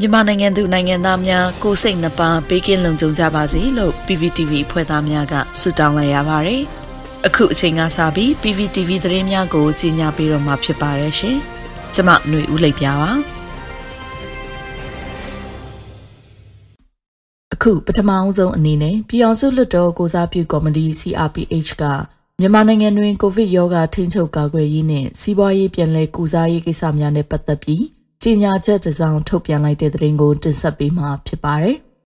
မြန်မာနိုင်ငံသူနိုင်ငံသားများကိုစိတ်နှပါဘေးကင်းလုံခြုံကြပါစေလို့ PPTV ဖွဲ့သားများကဆုတောင်းလိုက်ရပါတယ်။အခုအချိန်ကစပြီး PPTV သတင်းများကိုကြီးညာပေးတော့မှာဖြစ်ပါတယ်ရှင်။ကျမຫນွေဦးလိပ်ပြပါ။အခုပထမအဆုံးအနေနဲ့ပြည်အောင်စုလွှတ်တော်ကိုစားပြုကော်မတီ CRPH ကမြန်မာနိုင်ငံတွင်ကိုဗစ်ရောဂါထိန်းချုပ်ကာကွယ်ရေးနဲ့စီးပွားရေးပြန်လည်ကုစားရေးကိစ္စများနဲ့ပတ်သက်ပြီး ကြေညာချက်တစ်စောင်ထုတ်ပြန်လိုက်တဲ့သတင်းကိုတင်ဆက်ပေးမှာဖြစ်ပါတယ်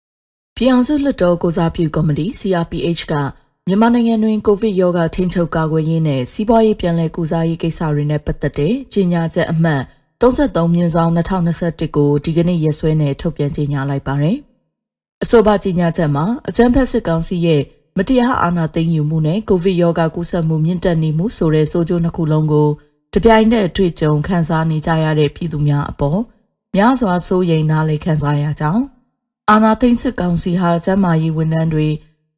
။ပြည်အောင်စုလွှတ်တော်ကိုစားပြုကော်မတီ CRPH ကမြန်မာနိုင်ငံတွင်ကိုဗစ်ရောဂါထိန်းချုပ်ကာကွယ်ရေးနဲ့စီးပွားရေးပြန်လည်ကုစားရေးကိစ္စတွေနဲ့ပတ်သက်တဲ့ကြေညာချက်အမှတ်33မြင်းဆောင်2021ကိုဒီကနေ့ရက်စွဲနဲ့ထုတ်ပြန်ကြေညာလိုက်ပါတယ်။အဆိုပါကြေညာချက်မှာအကြံဖက်စစ်ကောင်စီရဲ့မတရားအာဏာသိမ်းယူမှုနဲ့ကိုဗစ်ရောဂါကူးစက်မှုမြင့်တက်နေမှုဆိုတဲ့ဆိုးကျိုးနှစ်ခုလုံးကို တပြိုင်တည်းအတွေ့အကြုံခံစားနေကြရတဲ့ပြည်သူများအပေါ်များစွာစိုးရိမ်နားလည်ခံစားရကြောင်းအာနာသိန်းစစ်ကောင်စီဟာကျန်းမာရေးဝန်ထမ်းတွေ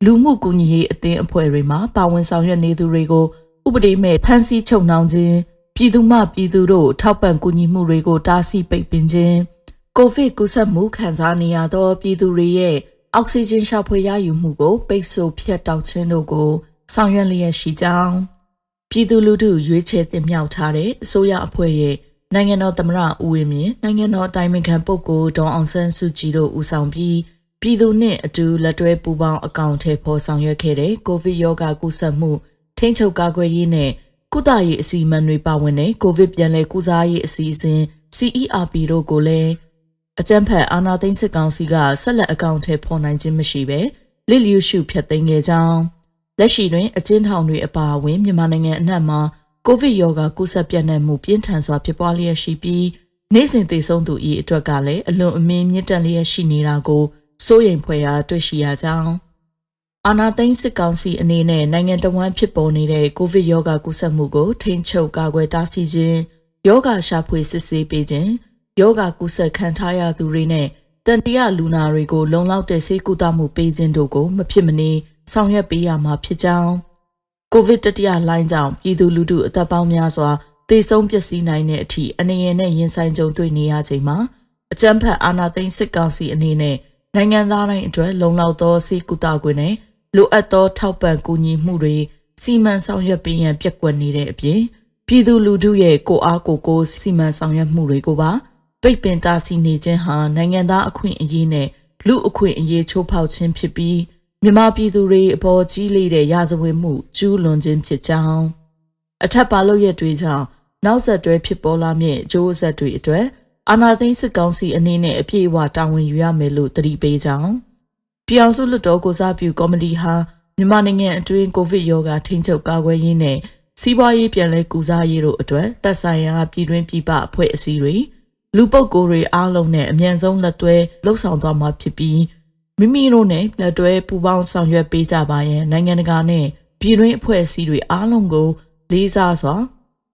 လူမှုကူညီရေးအသင်းအဖွဲ့တွေမှာပါဝင်ဆောင်ရွက်နေသူတွေကိုဥပဒေမဲ့ဖမ်းဆီးချုပ်နှောင်ခြင်းပြည်သူမှပြည်သူတို့ထောက်ပံ့ကူညီမှုတွေကိုတားဆီးပိတ်ပင်ခြင်းကိုဗစ်ကူးစက်မှုခံစားနေရသောပြည်သူတွေရဲ့အောက်ဆီဂျင်ရှာဖွေရယူမှုကိုပိတ်ဆို့ဖျက်တောက်ခြင်းတို့ကိုဆောင်ရွက်လျက်ရှိကြောင်း ပြည်သူလူထုရွေးချယ်တင်မြှောက်ထားတဲ့အစိုးရအဖွဲ့ရဲ့နိုင်ငံတော်သမ္မတဦးဝင်းမြင့်နိုင်ငံတော်အတိုင်ပင်ခံပုဂ္ဂိုလ်ဒေါအောင်ဆန်းစုကြည်တို့ဦးဆောင်ပြီးပြည်သူနဲ့အတူလက်တွဲပူးပေါင်းအကောင့်ထဲပေါ်ဆောင်ရွက်ခဲ့တဲ့ကိုဗစ်ရောဂါကူးစက်မှုထိန်းချုပ်ကာကွယ်ရေးနဲ့ကုသရေးအစီအမံတွေပါဝင်တဲ့ကိုဗစ်ပြန်လည်ကုစားရေးအစီအစဉ် CERP တို့ကိုလည်းအကြံဖက်အာနာသိန်းစစ်ကောင်စီကဆက်လက်အကောင့်ထဲပေါ်နိုင်ခြင်းမရှိဘဲလစ်လျူရှုဖျက်သိမ်းခဲ့ကြောင်း လက်ရှိတွင်အကျဉ်းထောင်တွေအပါအဝင်မြန်မာနိုင်ငံအနှံ့မှာကိုဗစ်ရောဂါကူးစက်ပြန့်နှံ့မှုပြင်းထန်စွာဖြစ်ပွားလျက်ရှိပြီးနေ့စဉ်သေဆုံးသူ၏အတွက်ကလည်းအလွန်အမင်းမြင့်တက်လျက်ရှိနေတာကိုစိုးရိမ်ဖွယ်ရာတွေ့ရှိရကြောင်းအာနာသိန်းစစ်ကောင်စီအနေနဲ့နိုင်ငံတော်ဝန်ဖြစ်ပေါ်နေတဲ့ကိုဗစ်ရောဂါကူးစက်မှုကိုထိန်းချုပ်ကာကွယ်တားဆီးခြင်းယောဂရှာဖွေစစ်ဆေးပေးခြင်းယောဂကူးစက်ခံထားရသူတွေနဲ့တန်တရာလူနာတွေကိုလုံလောက်တဲ့ဆေးကုသမှုပေးခြင်းတို့ကိုမဖြစ်မနေ ဆောင်ရွက်ပေးရမှာဖြစ်ကြောင်းကိုဗစ်တတိယလှိုင်းကြောင့်ပြည်သူလူထုအသက်ပေါင်းများစွာသေဆုံးပျက်စီးနိုင်တဲ့အထိအနေရနဲ့ရင်ဆိုင်ကြုံတွေ့နေရချိန်မှာအကြမ်းဖက်အာဏာသိမ်းစစ်ကောင်စီအနေနဲ့နိုင်ငံသားတိုင်းအတွက်လုံလောက်သောဆေးကုသခွင့်နဲ့လိုအပ်သောထောက်ပံ့ကူညီမှုတွေစီမံဆောင်ရွက်ပေးရန်ပြက်ကွက်နေတဲ့အပြင်ပြည်သူလူထုရဲ့ကိုအားကိုကိုစီမံဆောင်ရွက်မှုတွေကိုပါပိတ်ပင်တားဆီးနေခြင်းဟာနိုင်ငံသားအခွင့်အရေးနဲ့လူအခွင့်အရေးချိုးဖောက်ခြင်းဖြစ်ပြီး မြန်မာပြည်သူတွေအပေါ်ကြီးလေးတဲ့ရာဇဝတ်မှုကျူးလွန်ခြင်းဖြစ်ကြောင်းအထက်ပါလို့ရတွေကြောင့်နောက်ဆက်တွဲဖြစ်ပေါ်လာမည့်ဂျိုးဆက်တွေအတွက်အာဏာသိမ်းစစ်ကောင်စီအနေနဲ့အပြည့်အဝတာဝန်ယူရမယ်လို့တတိပေးကြောင်းပြောင်စုလွတ်တော်ကိုစားပြုကော်မတီဟာမြန်မာနိုင်ငံအတွင်းကိုဗစ်ရောဂါထိန်းချုပ်ကာကွယ်ရေးနဲ့စီးပွားရေးပြန်လည်ကုစားရေးတို့အတွက်သက်ဆိုင်ရာပြည်တွင်းပြည်ပအဖွဲ့အစည်းတွေလူပုဂ္ဂိုလ်တွေအားလုံးနဲ့အမြန်ဆုံးလက်တွဲလှုပ်ဆောင်သွားမှာဖြစ်ပြီး မိမိတို့နဲ့လက်တွဲပူးပေါင်းဆောင်ရွက်ပေးကြပါရန်နိုင်ငံတကာနဲ့ပြည်တွင်းအဖွဲ့အစည်းတွေအားလုံးကို လေးစားစွာ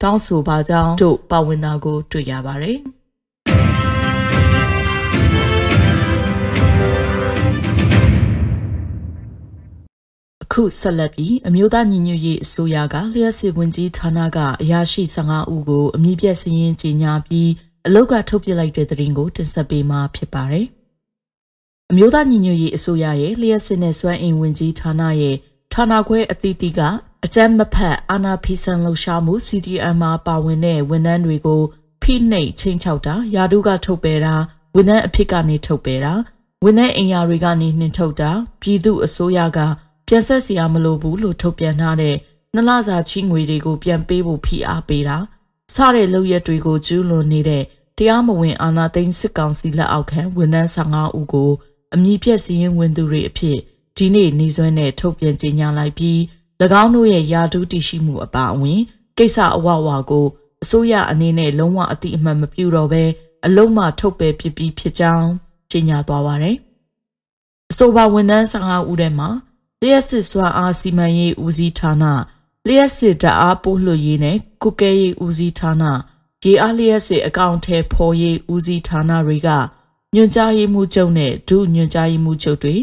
တောင်းဆိုပါကြောင်းတို့ပါဝင်တာကို တွေ့ရပါတယ်ခုဆက်လက်ပြီးအမျိုးသားညီညွတ်ရေးအစိုးရကလျှက်စစ်ဝင်ကြီးဌာနကအရာရှိ15ဦးကိုအမည်ပြည့်စည်ရင်းကြီးညာပြီးအလောက်ကထုတ်ပြလိုက်တဲ့သတင်းကိုတင်ဆက်ပေးမှာဖြစ်ပါတယ် အမျိုးသားညီညွတ်ရေးအစိုးရရဲ့လျှက်စစ်နဲ့စွမ်းအင်ဝင်ကြီးဌာနရဲ့ဌာနခွဲအသီးသီးကအကြမ်းမဖက်အာဏာဖီဆန်လှုပ်ရှားမှု CDM မှာပါဝင်တဲ့ဝန်ထမ်းတွေကိုဖိနှိပ်ချင်းချောက်တာယာတုကထုတ်ပယ်တာဝန်ထမ်းအဖြစ်ကနေထုတ်ပယ်တာဝန်ထမ်းအင်ယာတွေကနေနှင်ထုတ်တာပြည်သူအစိုးရကပြန်ဆက်စရာမလိုဘူးလို့ထုတ်ပြန်ထားတဲ့နလစာချီငွေတွေကိုပြန်ပေးဖို့ဖိအားပေးတာစတဲ့လုပ်ရက်တွေကိုကျူးလွန်နေတဲ့တရားမဝင်အာဏာသိမ်းစစ်ကောင်စီလက်အောက်ခံဝန်ထမ်း15ဦးကို အမည်ပြည့်စည်ရင်ဝင်သူတွေအဖြစ်ဒီနေ့နေစွဲနဲ့ထုတ်ပြန်ကြေညာလိုက်ပြီး၎င်းတို့ရဲ့ယာတူးတည်ရှိမှုအပါအဝင် ကိစ္စအဝဝကိုအစိုးရအနေနဲ့လုံးဝအတိအမှန်မပြုတော့ဘဲအလုံးမထုတ်ပယ်ဖြစ်ပြီးဖြစ်ကြောင်းကြေညာသွားပါတယ်။အဆိုပါဝန်ထမ်း15ဦးထဲမှာလျှက်စစ်စွာအားစီမံရေးဦးစီးဌာနလျှက်စစ်တအားပို့လွှတ်ရေးနဲ့ကုကဲရေးဦးစီးဌာနရေအားလျှက်စစ်အကောင့်ထဲဖော်ရေးဦးစီးဌာနတွေက ညွှန်ကြားရေးမှူးချုပ်နဲ့ဒုညွှန်ကြားရေးမှူးချုပ်တွေ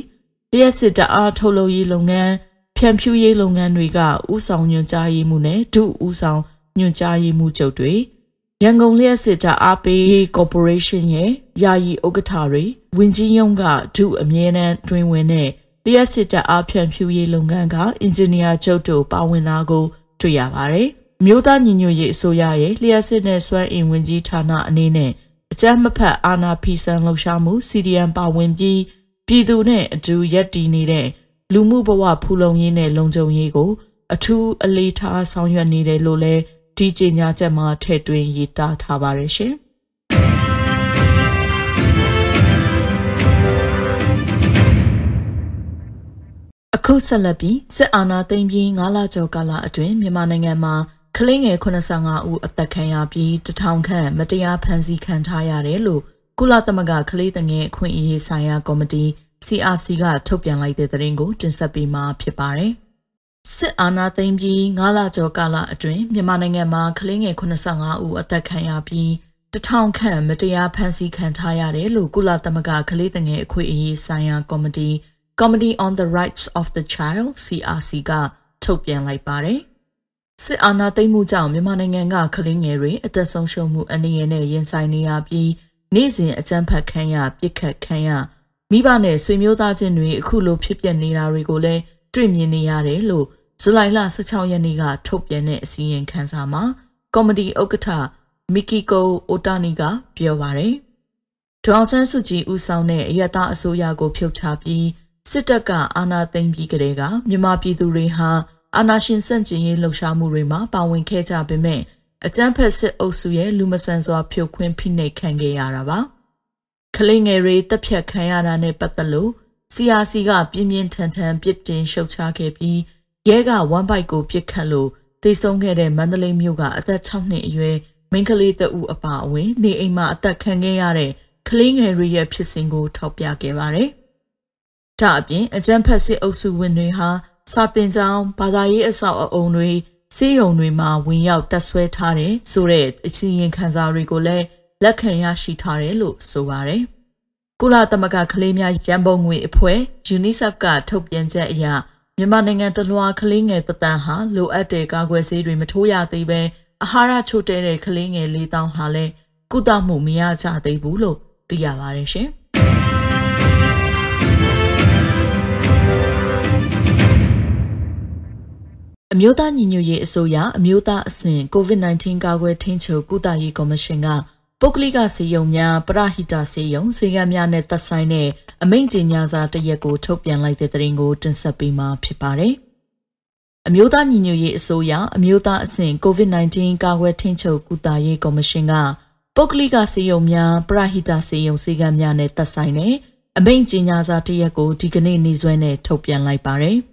လျှက်စစ်တအားထုတ်လုပ်ရေးလုပ်ငန်းဖြန့်ဖြူးရေးလုပ်ငန်းတွေကဥဆောင်ညွှန်ကြားရေးမှူးနဲ့ဒုဥဆောင်ညွှန်ကြားရေးမှူးချုပ်တွေရန်ကုန်လျှက်စစ်တာအားပေးကော်ပိုရေးရှင်းရဲ့ယာယီဥက္ကဋ္ဌတွေဝင်ကြီးယုံကဒုအမြဲတမ်းတွင်ဝင်တဲ့လျှက်စစ်တာအားဖြန့်ဖြူရေးလုပ်ငန်းကအင်ဂျင်နီယာချုပ်တို့ပါဝင်လာကိုတွေ့ရပါတယ်။မြို့သားညီညွတ်ရေးအစိုးရရဲ့လျှက်စစ်နဲ့စွမ်းအင်ဝင်ကြီးဌာနအနေနဲ့ အကြမ်းမဖက်အာဏာဖီဆန်လှုပ်ရှားမှု CDM ပါဝင်ပြီးပြည်သူနဲ့အတူရက်တည်နေတဲ့လူမှုဘဝဖူလုံရေးနဲ့လုံခြုံရေးကို အထူးအလေးထားဆောင်ရွက်နေတယ်လို့လည်းဒီကြေညာချက်မှာထည့်သွင်းရေးသားထားပါတယ်ရှင်။အခုဆက်လက်ပြီးစစ်အာဏာသိမ်းပြီး9လကျော်ကာလအတွင်းမြန်မာနိုင်ငံမှာ ကလေးငယ်85ဦးအသက်ခံရပြီးတထောင်ခန့်မတရားဖမ်းဆီးခံထားရတယ်လို့ကုလသမဂ္ဂကလေးငယ်အခွင့်အရေးဆိုင်ရာကော်မတီ CRC ကထုတ်ပြန်လိုက်တဲ့သတင်းကိုတင်ဆက်ပေးမှာဖြစ်ပါတယ်။စစ်အာဏာသိမ်းပြီး9လကျော်ကာလအတွင်းမြန်မာနိုင်ငံမှာကလေးငယ်85ဦးအသက်ခံရပြီးတထောင်ခန့်မတရားဖမ်းဆီးခံထားရတယ်လို့ကုလသမဂ္ဂကလေးငယ်အခွင့်အရေးဆိုင်ရာကော်မတီ Committee on the Rights of the Child CRC ကထုတ်ပြန်လိုက်ပါတယ်။ စစ်အာဏာသိမ်းမှုကြောင့်မြန်မာနိုင်ငံကကလေးငယ်တွေအသက်ဆုံးရှုံးမှုအနေနဲ့ရင်ဆိုင်နေရပြီးနေ့စဉ်အကြမ်းဖက်ခံရပြစ်ခတ်ခံရမိဘနဲ့ဆွေမျိုးသားချင်းတွေအခုလိုဖြစ်ပျက်နေတာတွေကိုလည်းတွေ့မြင်နေရတယ်လို့ဇူလိုင်လ16ရက်နေ့ကထုတ်ပြန်တဲ့အစည်းအဝေးခန်းစာမှာကော်မတီဥက္ကဋ္ဌမီကီကိုအိုတာနီကပြောပါရယ်ဒေါအောင်ဆန်းစုကြည်ဦးဆောင်တဲ့အရတားအစိုးရကိုဖြုတ်ချပြီးစစ်တပ်ကအာဏာသိမ်းပြီးကတည်းကမြန်မာပြည်သူတွေဟာ အာဏာရှင်စန့်ကျင်ရေးလှုပ်ရှားမှုတွေမှာပါဝင်ခဲ့ကြပေမဲ့အကြမ်းဖက်စစ်အုပ်စုရဲ့လူမဆန်စွာဖြိုခွင်းဖိနှိပ်ခံခဲ့ရတာပါ။ကလေးငယ်တွေတပ်ဖြတ်ခံရတာနဲ့ပတ်သက်လို့ CRC ကပြင်းပြင်းထန်ထန်ပြစ်တင်ရှုတ်ချခဲ့ပြီးရဲကဝမ်ဘိုက်ကိုပြစ်ခတ်လို့တေဆုံးခဲ့တဲ့မန္တလေးမြို့ကအသက်6နှစ်အရွယ်မိန်းကလေးတဦးအပါအဝင် နေအိမ်မှာအသက်ခံခဲ့ရတဲ့ကလေးငယ်တွေရဲ့ဖြစ်စဉ်ကိုထောက်ပြခဲ့ပါတယ်။ဒါအပြင်အကြမ်းဖက်စစ်အုပ်စုဝင်တွေဟာ စာတင်ကြောင်းဘာသာရေးအဆောက်အအုံတွေစေးရုံတွေမှာဝင်ရောက်တက်ဆွဲထားတယ်ဆိုတဲ့အစီရင်ခံစာတွေကိုလည်းလက်ခံရရှိထားတယ်လို့ဆိုပါတယ်။ကုလသမဂ္ဂကလေးများရန်ပုံငွေအဖွဲ့ UNICEF ကထုတ်ပြန်ချက်အရမြန်မာနိုင်ငံတလွှာကလေးငယ်တသန်းဟာလိုအပ်တဲ့ကာကွယ်ဆေးတွေမထိုးရသေးပဲအာဟာရချို့တဲ့တဲ့ကလေးငယ်၄000ဟာလည်းကုသမှုမရကြသေးဘူးလို့သိရပါတယ်ရှင်။ အမျိုးသားညီညွတ်ရေးအစိုးရအမျိုးသားအဆင့် COVID-19 ကာကွယ်ထိန်းချုပ်ကုသရေးကော်မရှင်ကပုဂ္ဂလိကစေယုံများပရဟိတစေယုံစေကများနဲ့သက်ဆိုင်တဲ့အမိန့်ကြေညာစာတရက်ကိုထုတ်ပြန်လိုက်တဲ့သတင်းကိုတင်ဆက်ပေးမှာဖြစ်ပါတယ်။အမျိုးသားညီညွတ်ရေးအစိုးရအမျိုးသားအဆင့် COVID-19 ကာကွယ်ထိန်းချုပ်ကုသရေးကော်မရှင်ကပုဂ္ဂလိကစေယုံများပရဟိတစေယုံစေကများနဲ့သက်ဆိုင်တဲ့အမိန့်ကြေညာစာတရက်ကိုဒီကနေ့နေ့စွဲနဲ့ထုတ်ပြန်လိုက်ပါတယ်။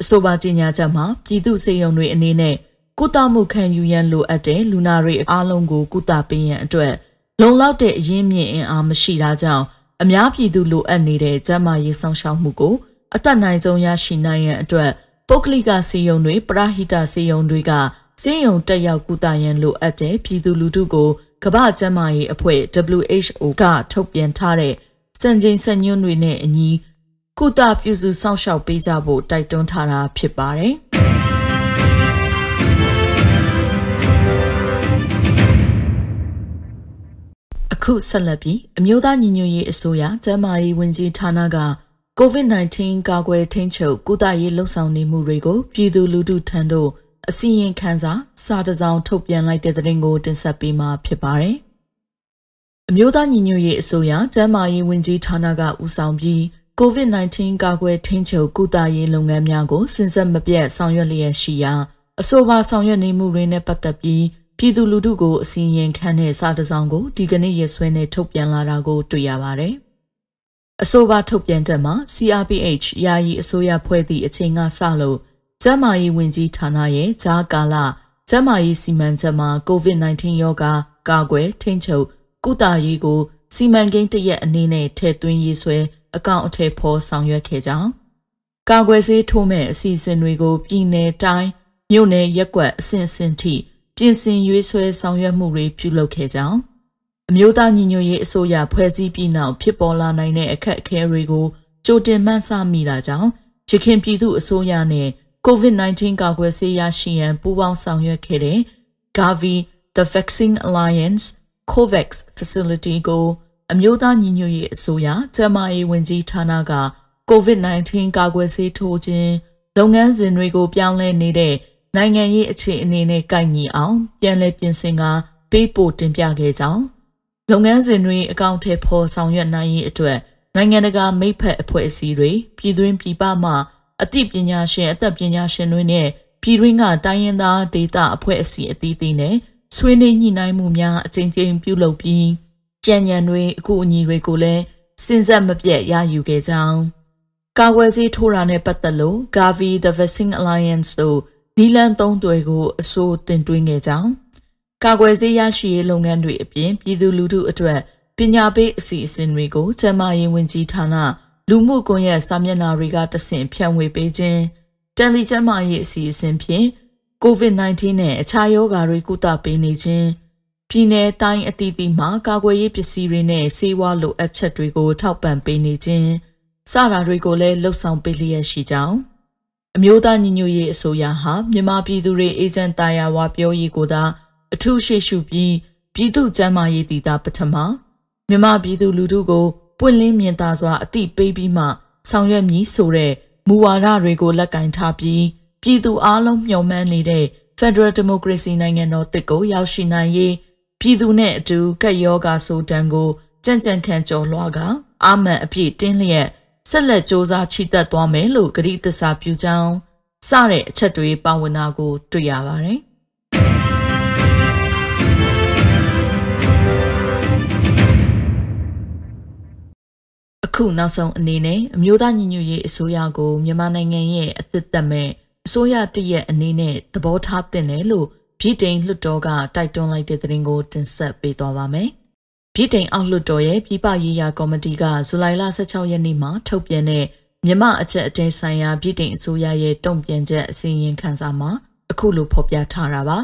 အဆိုပါကြေညာချက်မှာပြည်သူစေယုံတွေအနေနဲ့ကုသမှုခံယူရန်လိုအပ်တဲ့လူနာတွေအားလုံးကိုကုသပေးရန်အတွက်လုံလောက်တဲ့အရင်းမြစ်အင်အားမရှိတာကြောင့်အများပြည်သူလိုအပ်နေတဲ့ကျန်းမာရေးစောင့်ရှောက်မှုကိုအသက်နိုင်ဆုံးရရှိနိုင်ရန်အတွက်ပုဂ္ဂလိကစေယုံတွေပရဟိတစေယုံတွေကစေယုံတက်ရောက်ကုသရန်လိုအပ်တဲ့ပြည်သူလူထုကိုကမ္ဘာ့ကျန်းမာရေးအဖွဲ့ WHO ကထုတ်ပြန်ထားတဲ့စံချိန်စံညွှန်းတွေနဲ့အညီ ကုသပြုစုစောင့်ရှောက်ပေးကြဖို့တိုက်တွန်းထားတာဖြစ်ပါတယ်။အခုဆက်လက်ပြီးအမျိုးသားညီညွတ်ရေးအစိုးရကျန်းမာရေးဝန်ကြီးဌာနက COVID-19 ကာကွယ်ထိန်းချုပ်ကုသရေးလှုပ်ဆောင်နေမှုတွေကိုပြည်သူလူထုထံသို့အစီရင်ခံစာစာတစောင်ထုတ်ပြန်လိုက်တဲ့သတင်းကိုတင်ဆက်ပေးမှာဖြစ်ပါတယ်။အမျိုးသားညီညွတ်ရေးအစိုးရကျန်းမာရေးဝန်ကြီးဌာနကဦးဆောင်ပြီး COVID-19 ကာကွယ်ထိန်းချုပ်ကုသရေးလုပ်ငန်းများကိုစဉ်ဆက်မပြတ်ဆောင်ရွက်လျက်ရှိရာအဆိုပါဆောင်ရွက်နေမှုတွေနဲ့ပတ်သက်ပြီးပြည်သူလူထုကိုအစီရင်ခံတဲ့စာတစောင်ကိုဒီကနေ့ရက်စွဲနဲ့ထုတ်ပြန်လာတာကိုတွေ့ရပါတယ်။အဆိုပါထုတ်ပြန်ချက်မှာ CRPH ယာယီအစိုးရဖွဲ့သည့်အချိန်ကစလို့ကျန်းမာရေးဝန်ကြီးဌာနရဲ့ဂျားကာလကျန်းမာရေးစီမံချက်မှာ COVID-19 ရောဂါကာကွယ်ထိန်းချုပ်ကုသရေးကိုစီမံကိန်းတရက်အနေနဲ့ထည့်သွင်းရေးဆွဲ အကောင့်အထည်ဖော်ဆောင်ရွက်ခဲ့ကြောင်းကာကွယ်ဆေးထိုးမဲ့အစီအစဉ်တွေကိုပြည်내တိုင်းမြို့နယ်ရက်ကွက်အဆင့်အဆင့်ထိပြင်ဆင်ရွေးဆွဲဆောင်ရွက်မှုတွေပြုလုပ်ခဲ့ကြောင်းအမျိုးသားညီညွတ်ရေးအစိုးရဖွဲ့စည်းပြီးနောက်ဖြစ်ပေါ်လာနိုင်တဲ့အခက်အခဲတွေကိုကြိုတင်မှန်းဆမိတာကြောင့်ရခိုင်ပြည်သူအစိုးရနဲ့ COVID-19 ကာကွယ်ဆေးရရှိရန်ပူးပေါင်းဆောင်ရွက်ခဲ့တဲ့ Gavi The Vaccine Alliance COVAX Facility ကို အမျိုးသားညီညွတ်ရေးအစိုးရကျန်းမာရေးဝန်ကြီးဌာနက COVID-19 ကာကွယ်ဆေးထိုးခြင်းလုပ်ငန်းစဉ်တွေကိုပြောင်းလဲနေတဲ့နိုင်ငံရေးအခြေအနေနဲ့ကိုက်ညီအောင်ပြန်လည်ပြင်ဆင်ကပေးပို့တင်ပြခဲ့ကြောင်းလုပ်ငန်းစဉ်တွေအကောင့်ထဲပေါ်ဆောင်ရွက်နိုင်ရေးအတွက်နိုင်ငံတကာမိဖက်အဖွဲ့အစည်းတွေပြည်တွင်းပြည်ပမှအသိပညာရှင်အသက်ပညာရှင်တွေနဲ့ပြည်တွင်းကတိုင်းရင်းသားဒေသအဖွဲ့အစည်းအသီးသီးနဲ့ဆွေးနွေးညှိနှိုင်းမှုများအကြိမ်ကြိမ်ပြုလုပ်ပြီး ကြံ့ညံတွေအကူအညီတွေကိုလည်းစဉ်ဆက်မပြတ်ရယူခဲ့ကြောင်းကာကွယ်ဆေးထိုးတာနဲ့ပတ်သက်လို့ Gavi The Vaccine Alliance တို့နီလန်သုံးသွယ်ကိုအစိုးတင်သွင်းခဲ့ကြောင်းကာကွယ်ဆေးရရှိရေးလုပ်ငန်းတွေအပြင်ပြည်သူလူထုအတွက်ပညာပေးအစီအစဉ်တွေကိုကျန်းမာရေးဝန်ကြီးဌာနလူမှုကွန်ရက်စာမျက်နှာတွေကတဆင့်ဖြန့်ဝေပေးခြင်းတန်လီကျန်းမာရေးအစီအစဉ်ဖြင့် COVID-19 နဲ့အခြားရောဂါတွေကုသပေးနေခြင်း ပြည်내တိုင်းအသီးသီးမှာကာကွယ်ရေးပစ္စည်းတွေနဲ့ဆေးဝါးလိုအပ်ချက်တွေကိုထောက်ပံ့ပေးနေခြင်းစတာတွေကိုလည်းလှုပ်ဆောင်ပေးလျက်ရှိကြောင်းအမျိုးသားညီညွတ်ရေးအစိုးရဟာမြန်မာပြည်သူတွေအေဂျင့်တာယာဝါပြောရေးကိုသာအထူးရှေ့ရှုပြီးပြည်သူ့ကျန်းမာရေးတည်တာပထမမြန်မာပြည်သူလူထုကိုပွင့်လင်းမြင်သာစွာအသိပေးပြီးမှဆောင်ရွက်မည်ဆိုတဲ့မူဝါဒတွေကိုလက်ကင်ထားပြီးပြည်သူအလုံးမျှော်မှန်းနေတဲ့ Federal Democracy နိုင်ငံတော်တစ်ကိုရောက်ရှိနိုင်ရေး ပြည်သူနဲ့အတူကက်ယောဂါဆိုတန်ကိုကြံ့ကြံ့ခံကြော်လွှားကအာမန်အပြည့်တင်းလျက်ဆက်လက်စ조사ချီတက်သွားမယ်လို့ကတိသစ္စာပြုကြောင်းစတဲ့အချက်တွေပါဝင်တာကိုတွေ့ရပါတယ်အခုနောက်ဆုံးအနေနဲ့အမျိုးသားညီညွတ်ရေးအစိုးရကိုမြန်မာနိုင်ငံရဲ့အသစ်သက်မဲ့အစိုးရတရက်အနေနဲ့သဘောထားတင်တယ်လို့ ပြည်တိန်လွှတ်တော်ကတိုက်တွန်းလိုက်တဲ့သတင်းကိုတင်ဆက်ပေးသွားပါမယ်။ပြည်တိန်အောက်လွှတ်တော်ရဲ့ပြည်ပရေးရာကော်မတီကဇူလိုင်လ16ရက်နေ့မှာထုတ်ပြန်တဲ့မြမအချက်အတဲဆိုင်ရာပြည်တိန်အစိုးရရဲ့တုံ့ပြန်ချက်အစီရင်ခံစာမှာအခုလိုဖော်ပြထားတာပါ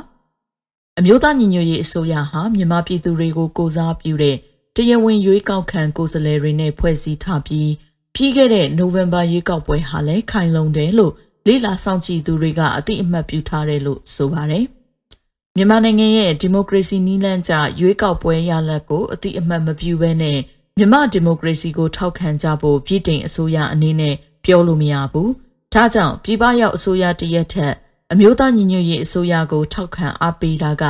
။အမျိုးသားညီညွတ်ရေးအစိုးရဟာမြန်မာပြည်သူတွေကိုကိုစားပြုတဲ့တရားဝင်ရွေးကောက်ခံကိုယ်စားလှယ်တွေနဲ့ဖွဲ့စည်းထားပြီးပြီးခဲ့တဲ့နိုဝင်ဘာရွေးကောက်ပွဲဟာလည်းခိုင်လုံတယ်လို့လေးလာဆောင်ကြည့်သူတွေကအတိအမှတ်ပြုထားတယ်လို့ဆိုပါတယ်။ မြန်မာနိုင်ငံရဲ့ဒီမိုကရေစီနည်းလမ်းကျရွေးကောက်ပွဲရလဒ်ကိုအတိအမှတ်မပြုဘဲနဲ့မြန်မာဒီမိုကရေစီကိုထောက်ခံကြဖို့ပြည်တင်အစိုးရအနေနဲ့ပြောလို့မရဘူး။ဒါကြောင့်ပြည်ပရောက်အစိုးရတရက်ထက်အမျိုးသားညီညွတ်ရေးအစိုးရကိုထောက်ခံအားပေးတာက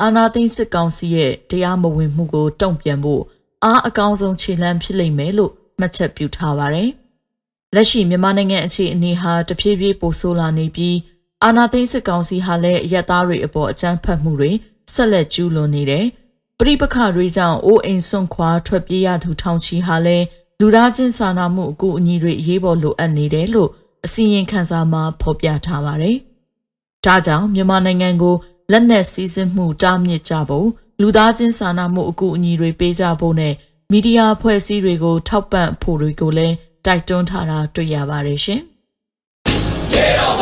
အာဏာသိမ်းစစ်ကောင်စီရဲ့တရားမဝင်မှုကိုတုံ့ပြန်ဖို့အားအကောင်းဆုံးခြေလှမ်းဖြစ်လိမ့်မယ်လို့မှတ်ချက်ပြုထားပါတယ်။လက်ရှိမြန်မာနိုင်ငံအခြေအနေဟာတဖြည်းဖြည်းပိုဆိုးလာနေပြီး အာဏာသိမ်းစစ်ကောင်စီဟာလည်းရက်သားတွေအပေါ်အကြမ်းဖက်မှုတွေဆက်လက်ကျူးလွန်နေတယ်။ပရိပခတွေကြောင့်အိုးအိမ်ဆွန့်ခွာထွက်ပြေးရသူထောင်ချီဟာလည်းလူသားချင်းစာနာမှုအကူအညီတွေအရေးပေါ်လိုအပ်နေတယ်လို့အစီရင်ခံစာမှာဖော်ပြထားပါတယ်။ဒါကြောင့်မြန်မာနိုင်ငံကိုလက်နက်စည်းစိမ်မှုတားမြစ်ကြဖို့လူသားချင်းစာနာမှုအကူအညီတွေပေးကြဖို့နဲ့မီဒီယာဖွဲ့စည်းတွေကို ထောက်ပံ့ဖို့တွေကိုလည်းတိုက်တွန်းထားတာတွေ့ရပါတယ်ရှင်။ရေတော်ဘုံအောင်